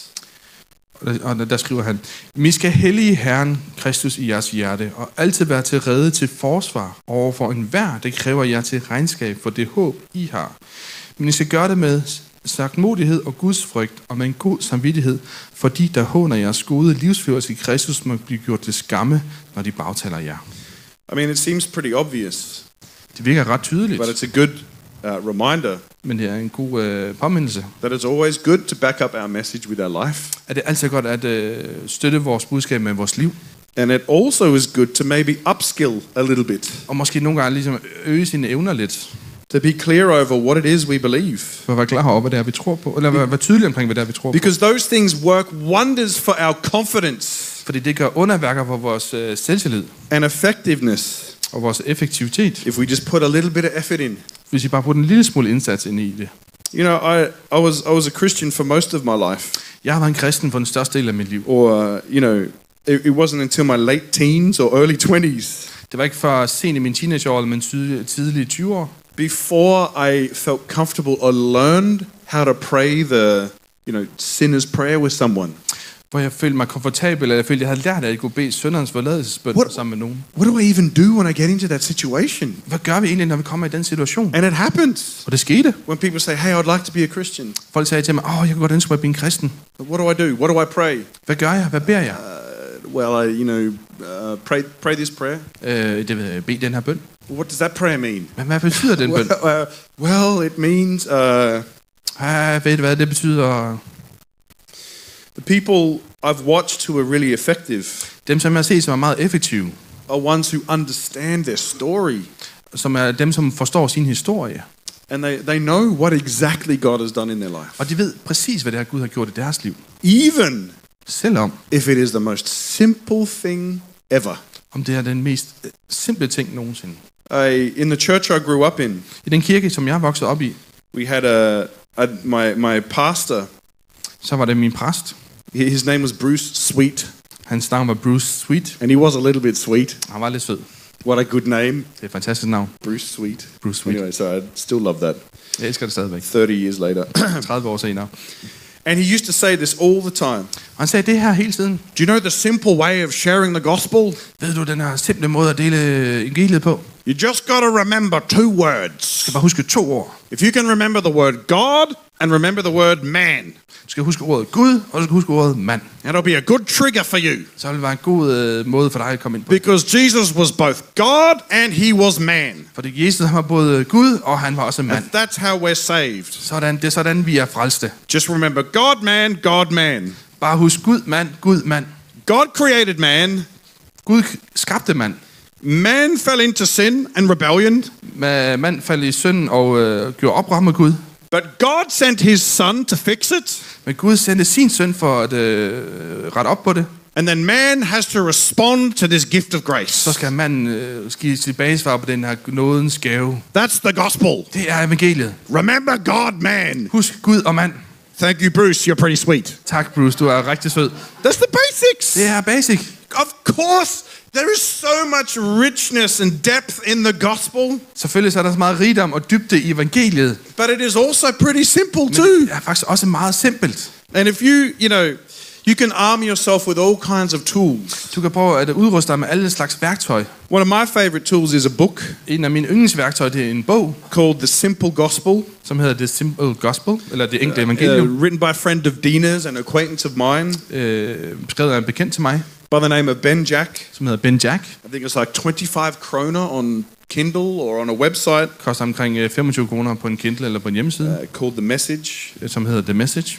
Og der- skriver han, Vi skal hellige Herren Kristus i jeres hjerte, og altid være til rede til forsvar over for enhver, der kræver jer til regnskab for det håb, I har. Men I skal gøre det med sagtmodighed og Guds frygt, og med en god samvittighed, fordi der håner jeres gode livsførelse i Kristus må blive gjort til skamme, når de bagtaler jer. I mean, it seems pretty obvious, Det virker ret tydeligt, but it's a good uh, reminder men det er en god øh, påmindelse. that it's always good to back up our message with our life. At det er altid godt at øh, støtte vores budskab med vores liv, And it also is good to maybe upskill a little bit, og måske nogle gange ligesom øge sine evner lidt, to be clear over what it is we believe. for at være klar over, hvad det er, vi tror på, eller være, være tydelig omkring, hvad det er, vi tror på. Because those things work wonders for our confidence Fordi det gør underværker for vores øh, selvtillid and effectiveness og vores effektivitet, if we just put a little bit of effort in. Hvis vi bare putter en lille smule indsats ind i det. You know, I, I, was, I was a Christian for most of my life, Jeg været en kristen for den største del af mit liv. or, uh, you know, it, it wasn't until my late teens or early 20s Det var ikke for sent i mine teenageår, men tidlige, tidlige 20 år, before I felt comfortable or learned how to pray the, you know, sinner's prayer with someone. Hvor jeg følte mig komfortabel, eller jeg følte, jeg havde lært, at jeg kunne bede sønderens forladelsesbøn sammen med nogen. What do I even do when I get into that situation? Hvad gør vi egentlig, når vi kommer i den situation? And it happens Og det skete. when people say, "Hey, I'd like to be a Christian." Folk sagde til mig, åh, jeg kunne godt ønske mig at blive en kristen. What do I do? What do I pray? Hvad gør jeg? Hvad beder jeg? Uh, well, I, you know, uh, pray pray this prayer. Øh, det ved jeg, bede den her bøn. What does that prayer mean? Men hvad betyder den [LAUGHS] bøn? Well, uh, well, it means uh, Ah, ved du hvad, det betyder... the people I've watched who are really effective Dem, som jeg har set, som er meget effektive, are ones who understand their story som er dem, som forstår sin historie. and they, they know what exactly God has done in their life. Og de ved præcis, hvad det er, Gud har gjort i deres liv. Even Selvom, if it is the most simple thing ever. om det er den mest øh, simple ting nogensinde. I, in the church I grew up in, I den kirke, som jeg vokset op i, we had a, a my my pastor. så var det min præst. His name was Bruce Sweet, Hans navn var Bruce Sweet. and he was a little bit sweet. Han var lidt sød. What a good name. Det er et fantastisk navn. Bruce Sweet. Bruce Sweet. Anyway, so I still love that Jeg elsker det stadigvæk. 30 years later. [CLEARS THROAT] 30 år senere. and he used to say this all the time. Han sagde det her hele tiden. Do you know the simple way of sharing the gospel? Ved du den her simple måde at dele evangeliet på? You just got to remember two Du words. skal bare huske to ord. If you can remember the word God and remember the word man, Du skal huske ordet Gud, og du skal huske ordet mand. that'll be a good trigger for you. Så vil det være en god øh, måde for dig at komme ind på. Because Jesus was both God and he was man. Fordi Jesus han var både Gud, og han var også mand. And that's how we're saved. Sådan, det er sådan, vi er frelste. Just remember God man, God man. Bare husk Gud, mand, Gud, mand. God created man. Gud skabte mand. Man fell into sin and rebellion. Ma- Mand faldt i synd og øh, gjorde oprør med Gud. But God sent his son to fix it. Men Gud sendte sin søn for at øh, rette op på det. And then man has to respond to this gift of Så grace. skal manden øh, give tilbage svar på den her nådens gave. That's the gospel. Det er evangeliet. Remember God man. Husk Gud og mand. Thank you, Bruce. You're pretty sweet. Tak, Bruce. Du er rigtig sød. That's the basics. Det er basic. Of course, there is so much richness and depth in the gospel, Selvfølgelig så er der så meget rigdom og dybde i evangeliet. but it is also pretty simple Men too. det er faktisk også meget simpelt. And if you, you know, you can arm yourself with all kinds of tools. Du kan prøve at udruste dig med alle slags værktøj. One of my favorite tools is a book En af mine yndlingsværktøjer, det er en bog, called The Simple Gospel, som hedder The Simple Gospel, eller Det Enkle Evangelium, uh, written by a friend of Dina's, an acquaintance of mine, øh, skrevet af en bekendt til mig, by the name of Ben Jack. som hedder Ben Jack. I think it's like 25 kroner on Kindle or on a website Koster omkring øh, 25 kroner på en Kindle eller på en hjemmeside, uh, called The Message. øh, som hedder The Message.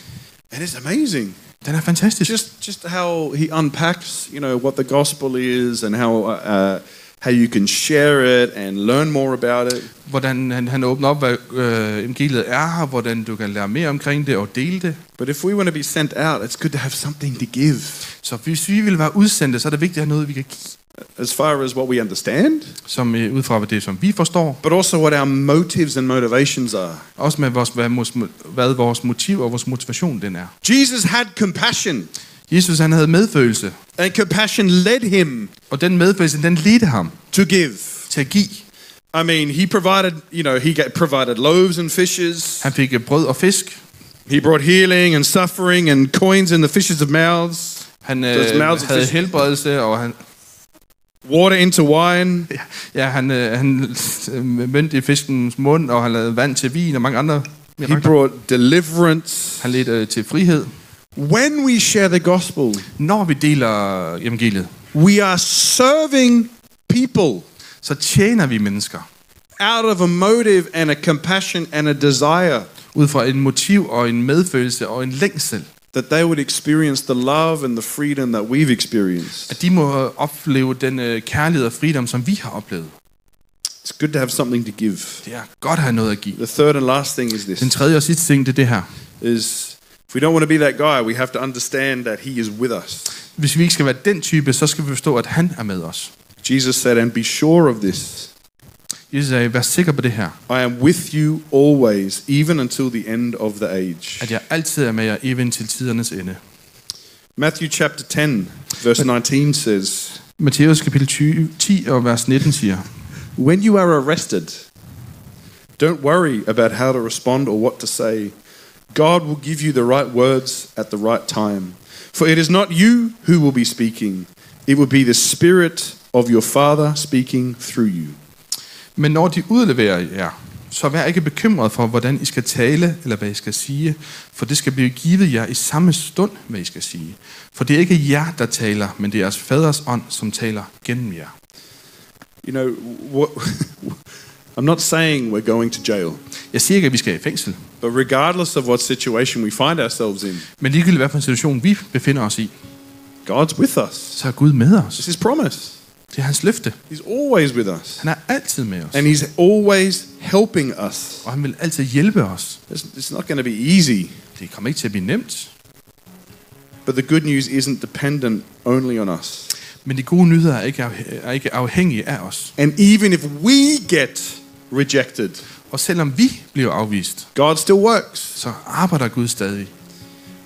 And it's amazing. Den er fantastisk. Just, just how he unpacks, you know, what the gospel is and how, uh, how you can share it and learn more about it. Hvordan han, han åbner op, hvad øh, evangeliet er, og hvordan du kan lære mere omkring det og dele det. But if we want to be sent out, it's good to have something to give. Så hvis vi vil være udsendte, så er det vigtigt at have noget, vi kan give, as far as what we understand, som øh, ud fra det, som vi forstår. but also what our motives and motivations are. Også med, vores, hvad, vores, hvad vores motiv og vores motivation den er. Jesus had compassion, Jesus han havde medfølelse, and compassion led him og den medfølelse, den ledte ham to give. til at give. I mean, he provided, you know, he provided loaves and fishes. Han fik øh, brød og fisk. He brought healing and suffering and coins in the fishes' mouths, Han øh, mouths of havde helbredelse, og han, water into wine. ja, han, øh, han øh, mønte i fiskens mund, og han lavede vand til vin og mange andre He brought deliverance. Han ledte øh, til frihed. When we share the gospel, Når vi deler evangeliet, we are serving people så tjener vi mennesker out of a motive and a compassion and a desire ud fra en motiv og en medfølelse og en længsel. That they would experience the love and the freedom that we've experienced. At de må opleve den øh, kærlighed og freedom, som vi har oplevet. It's good to have something to give. Det er godt at have noget at give. The third and last thing is Den this tredje og sidste ting, det er det her. is if we don't want to be that guy, we have to understand that he is with us. Hvis vi ikke skal være den type, så skal vi forstå, at han er med os. Jesus said, and be sure of this. Jesus sagde, vær sikker på det her, I am with you always, even until the end of the age. at jeg altid er med jer, even til tidernes ende. Matthew chapter 10, verse 19 says, Matthæus kapitel 20, 10 og vers 19 siger, When you are arrested, don't worry about how to respond or what to say. God will give you the right words at the right time. For it is not you who will be speaking, it will be the Spirit of your Father speaking through you. Men når de udleverer jer, så vær ikke bekymret for, hvordan I skal tale, eller hvad I skal sige, for det skal blive givet jer i samme stund, hvad I skal sige. For det er ikke jer, der taler, men det er jeres faders ånd, som taler gennem jer. You know, what, I'm not saying we're going to jail, Jeg siger ikke, at vi skal i fængsel, but regardless of what situation we find ourselves in, men ligegyldigt hvad for en situation vi befinder os i, God's with us. så er Gud med os. It's His promise. Det er hans løfte. He's always with us. Han er altid med os, And He's always helping us. og han vil altid hjælpe os. It's, it's not going to be easy. Det kommer ikke til at blive nemt, But the good news isn't dependent only on us. men de gode nyheder er ikke, afh- er ikke afhængige af os. And even if we get rejected, Og selvom vi bliver afvist, God still works. så arbejder Gud stadig.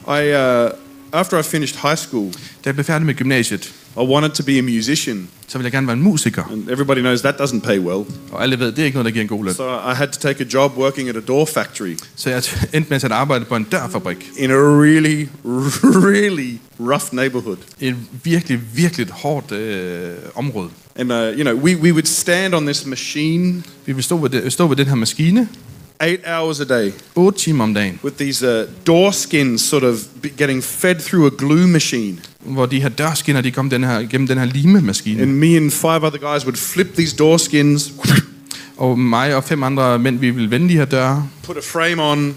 I, uh, after I finished high school, Da jeg blev færdig med gymnasiet, I wanted to be a musician, så ville jeg gerne være en musiker. and everybody knows that doesn't pay well. Og alle ved, det er ikke noget, der giver en god løn. So I had to take a job working at a door factory Så jeg [LAUGHS] endte med at arbejde på en dørfabrik. in a really, [LAUGHS] really rough neighborhood. I et virkelig, virkelig hårdt øh, område. And uh, you know, we, we would stand on this machine Vi ville stå ved, stå ved den her maskine eight hours a day 8 timer om dagen, with these uh, door skins sort of getting fed through a glue machine. hvor de her dørskinner, de kom den her, gennem den her limemaskine. And me and five other guys would flip these door skins, Og mig og fem andre mænd, vi ville vende de her døre. put a frame on,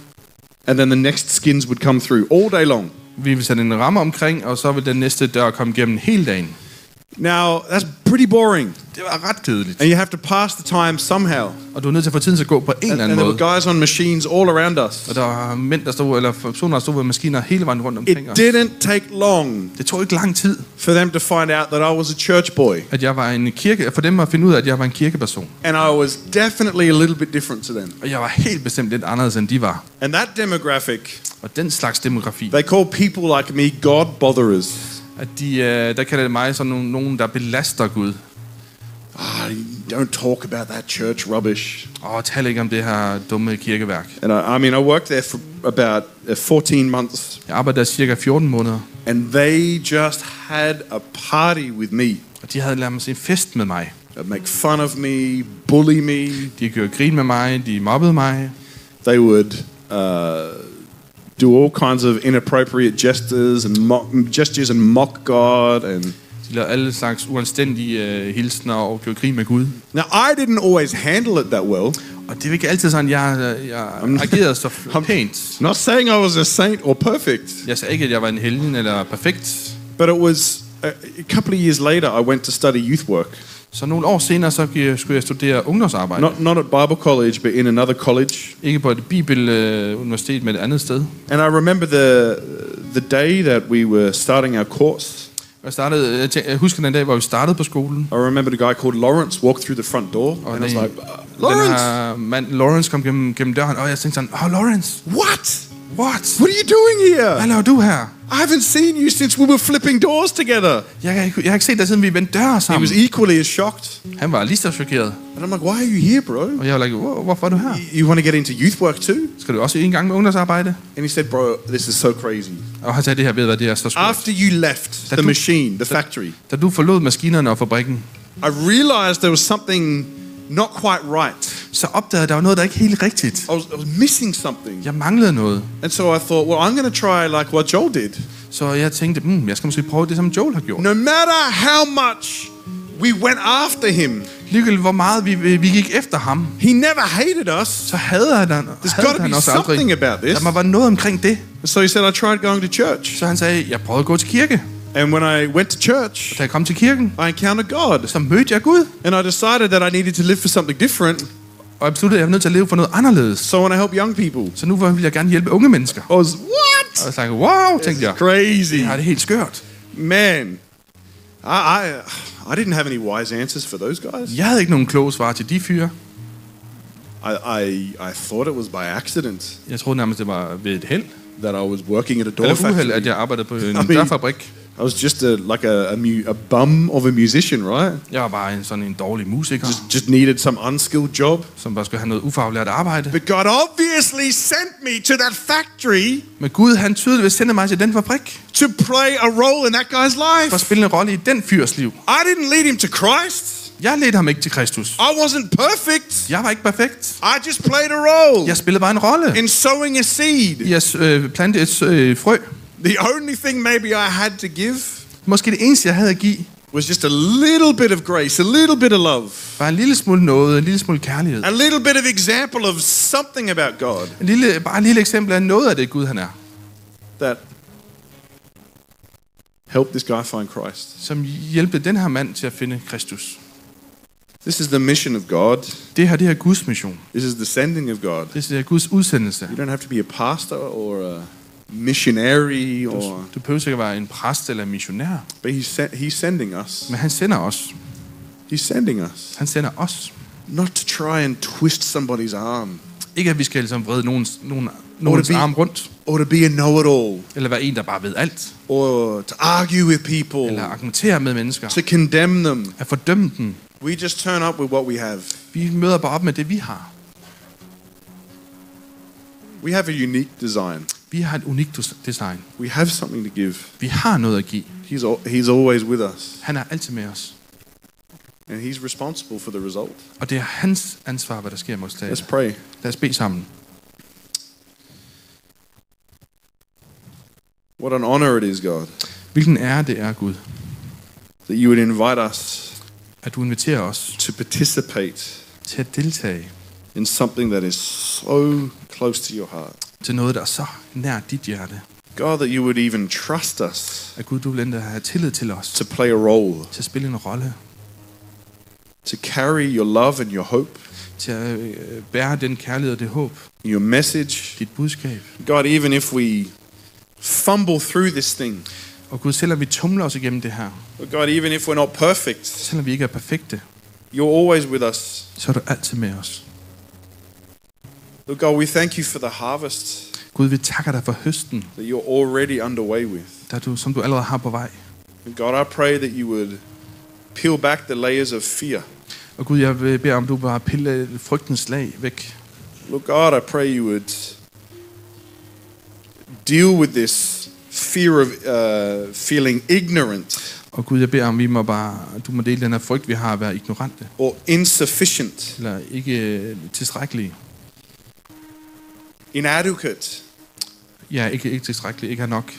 and then the next skins would come through all day long. Vi ville sætte en ramme omkring, og så ville den næste dør komme gennem hele dagen. Now, that's pretty boring. Det var ret kedeligt. And you have to pass the time somehow. Og du er nødt til at få tiden til at gå på en And, eller and anden there måde. were guys on machines all around us. Og der var mænd, der stod, eller personer, der stod ved maskiner hele vejen rundt It omkring os. didn't take long Det tog ikke lang tid, for them to find out that I was a church boy. at jeg var en kirke, for dem at finde ud af, at jeg var en kirkeperson. And I was definitely a little bit different to them. Og jeg var helt bestemt lidt anderledes, end de var. And that demographic, Og den slags demografi, they call people like me God botherers. At de, øh, der kalder det mig sådan nogen, nogen, der belaster Gud. Ah, don't talk about that church rubbish. Og tal ikke om det her dumme kirkeværk. And I, I mean, I worked there for about uh, 14 months, Jeg arbejdede der cirka 14 måneder, and they just had a party with me. og de havde lavet mig en fest med mig. They'd make fun of me, bully me. De gjorde grin med mig, de mobbede mig. They would uh, do all kinds of inappropriate gestures and mock, gestures and mock God. And De lavede alle slags uanstændige øh, hilsner og gjorde grin med Gud. now, I didn't always handle it that well. Og det er ikke altid sådan, jeg, jeg [LAUGHS] agerede så [LAUGHS] pænt. Not saying I was a saint or perfect, Jeg sagde ikke, at jeg var en helgen eller perfekt. but it was a, a couple of years later. I went to study youth work, Så nogle år senere, så skulle jeg studere ungdomsarbejde. not not at Bible college, but in another college. Ikke på et bibeluniversitet, men et andet sted. And I remember the the day that we were starting our course. Jeg, startede, jeg, jeg husker den dag, hvor vi startede på skolen. I remember the guy called Lawrence walked through the front door, Og and I was like, "Uh, den Lawrence, her mand, Lawrence kom gennem, gennem døren, og jeg tænkte sådan, oh Lawrence, what? What? What are you doing here? Hvad laver du her? I haven't seen you since we were flipping doors together. Jeg, ikke, jeg har ikke set dig, siden vi vendte døre He sammen. was equally as shocked. Han var lige så chokeret. And I'm like, why are you here, bro? Og jeg var like, "Hvor- hvorfor er du her? You, you want to get into youth work too? Skal du også i en gang med ungdomsarbejde? And he said, bro, this is so crazy. Og han sagde det her ved, hvad det er så skørt. After you left That the du- machine, the factory, Da du forlod maskinerne og fabrikken, I realized there was something not quite right. Så opdagede jeg, at der var noget, der ikke helt rigtigt. I was, I was missing something. Jeg manglede noget. And so I thought, well, I'm going to try like what Joel did. Så jeg tænkte, hmm, jeg skal måske prøve det, som Joel har gjort. No matter how much we went after him, Ligegyldigt hvor meget vi, vi gik efter ham, he never hated us. så havde han, There's havde got to han be something aldrig. about this. Der må være noget omkring det. So he said, I tried going to church. Så han sagde, jeg prøvede at gå til kirke. And when I went to church, Da jeg kom til kirken, I encountered God. så mødte jeg Gud. And I decided that I needed to live for something different. Og jeg besluttede, at jeg var nødt til at leve for noget anderledes. So I want to help young people. Så nu vil jeg gerne hjælpe unge mennesker. I was, what? Og jeg tænkte, wow, tænkte jeg. Crazy. Det er det helt skørt. Man, I, I, I didn't have any wise answers for those guys. Jeg havde ikke nogen kloge svar til de fyre. I, I, I thought it was by accident Jeg troede nærmest, det var ved et held. that I was working at a door Eller uheld, factory. at jeg arbejdede på [LAUGHS] en mean- dørfabrik. I was just a, like a, a, mu- a bum of a musician, right? Jeg var bare en, sådan en dårlig musiker, Just needed some unskilled job. som bare skulle have noget ufaglært arbejde. But God obviously sent me to that factory Men Gud, han tydeligvis sendte mig til den fabrik, to play a role in that guy's for life. at spille en rolle i den fyrs liv. I didn't lead him to Christ. Jeg ledte ham ikke til Kristus. I wasn't perfect. Jeg var ikke perfekt. I just played a role Jeg spillede bare en rolle. in sowing a seed. Jeg øh, plantede et øh, frø. The only thing maybe I had to give Måske det eneste, jeg havde at give, was just a little bit of grace, a little bit of love, var en lille smule noget, en lille smule kærlighed. a little bit of example of something about God En lille, bare et lille eksempel af noget af det Gud, han er. that helped this guy find Christ. Som hjælpede den her mand til at finde Kristus. This is the mission of God. Det her, det er Guds mission. This is the sending of God. Det er Guds udsendelse. You don't have to be a pastor or a missionary or Du behøver ikke at være en præst eller en missionær. but he's sen- he's sending us. Men han sender os. He's sending us Han sender os. not to try and twist somebody's arm. Ikke at vi skal ligesom vrede nogens, nogen, nogens arm rundt, or to be a know it all, eller være en, der bare ved alt, or to argue with people, eller argumentere med mennesker, to condemn them. at fordømme dem. We just turn up with what we have. Vi møder bare op med det, vi har. We have a unique design. Vi har et unikt des- design. We have something to give. Vi har noget at give. He's, al- he's always with us, Han er altid med os. and He's responsible for the result. Og det er hans ansvar, hvad der sker med os Let's pray. Lad os bede sammen. What an honor it is, God, Hvilken ære det er, Gud, that you would invite us at du inviterer os to participate til at deltage in something that is so close to your heart. Til noget, der er så nær dit hjerte. God, that you would even trust us At Gud, du vil endda have tillid til os, to play a role, til at spille en rolle, to carry your love and your hope, til at øh, bære den kærlighed og det håb, your message. dit budskab. God, even if we fumble through this thing, Og Gud, selvom vi tumler os igennem det her, God, even if we're not perfect, selvom vi ikke er perfekte, you're always with us. så er du altid med os. Lord God, we thank you for the harvest Gud, vi takker dig for høsten, that you're already underway with. der du, som du allerede har på vej. And God, I pray that you would peel back the layers of fear. Og Gud, jeg vil bede om, du bare pille frygtens lag væk. Lord God, I pray you would deal with this fear of uh, feeling ignorant Og Gud, jeg beder om, vi må bare, du må dele den her frygt, vi har at være ignorante, or insufficient, eller ikke øh, tilstrækkelige. Inadequate. Ja, ikke, ikke tilstrækkelige, ikke har nok.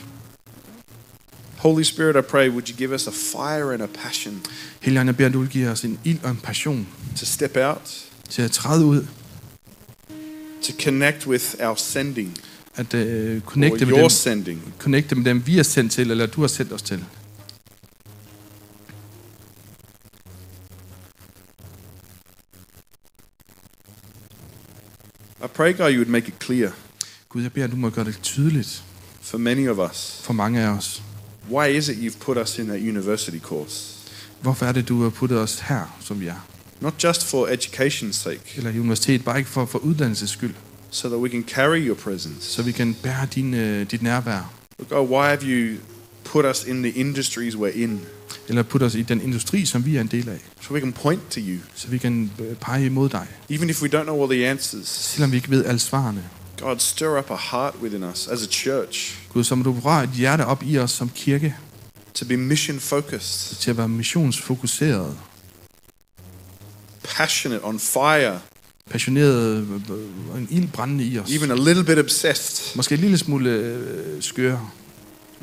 Holy Spirit, I pray, would you give us a fire and a passion Helligånd, jeg beder, du vil give os en ild og en passion to step out, til at træde ud, to connect with our sending at or connecte, med your dem, sending. connecte med dem, vi er sendt til, eller du har sendt os til. I pray, God, you would make it clear Gud, jeg beder, du må gøre det tydeligt for many of us. for mange af os. Why is it you've put us in that university course? Hvorfor er det, du har puttet os her, som vi er? Not just for education's sake, Eller i universitet, bare ikke for, for uddannelses skyld, so that we can carry your presence. så vi kan bære din, øh, dit nærvær. God, why have you put us in the industries we're in? Eller putte os i den industri, som vi er en del af, So we can point to you. så vi kan øh, pege imod dig. Even if we don't know all the answers, Selvom vi ikke ved alle svarene. God, stir up a heart within us as a church. Gud, så må du røre et hjerte op i os som kirke, to be mission focused, til at være missionsfokuseret, passionate, on fire, passioneret øh, og en ild brændende i os. even a little bit obsessed. Måske en lille smule øh, skøre.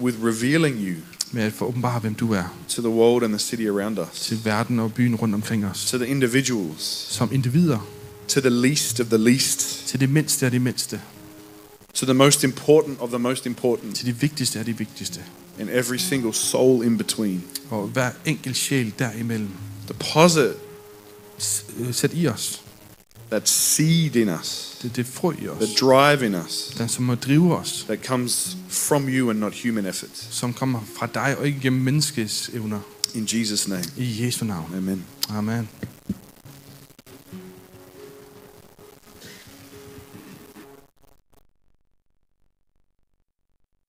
With revealing you med at åbenbare, hvem du er to the world and the city around us, til verden og byen rundt omkring os. to the individuals, Som individer, to the least of the least, til det mindste af det mindste, to the most important of the most important, til det vigtigste af det vigtigste. and every single soul in between. Og hver enkelt sjæl derimellem. Deposit øh, Sæt i os. That seed in us, Det, det er frø i the os. drive in us Den, som må drive os. that comes from you and not human effort. Som kommer fra dig og ikke gennem menneskets evner. In Jesus' name, I Jesu navn. amen. Amen.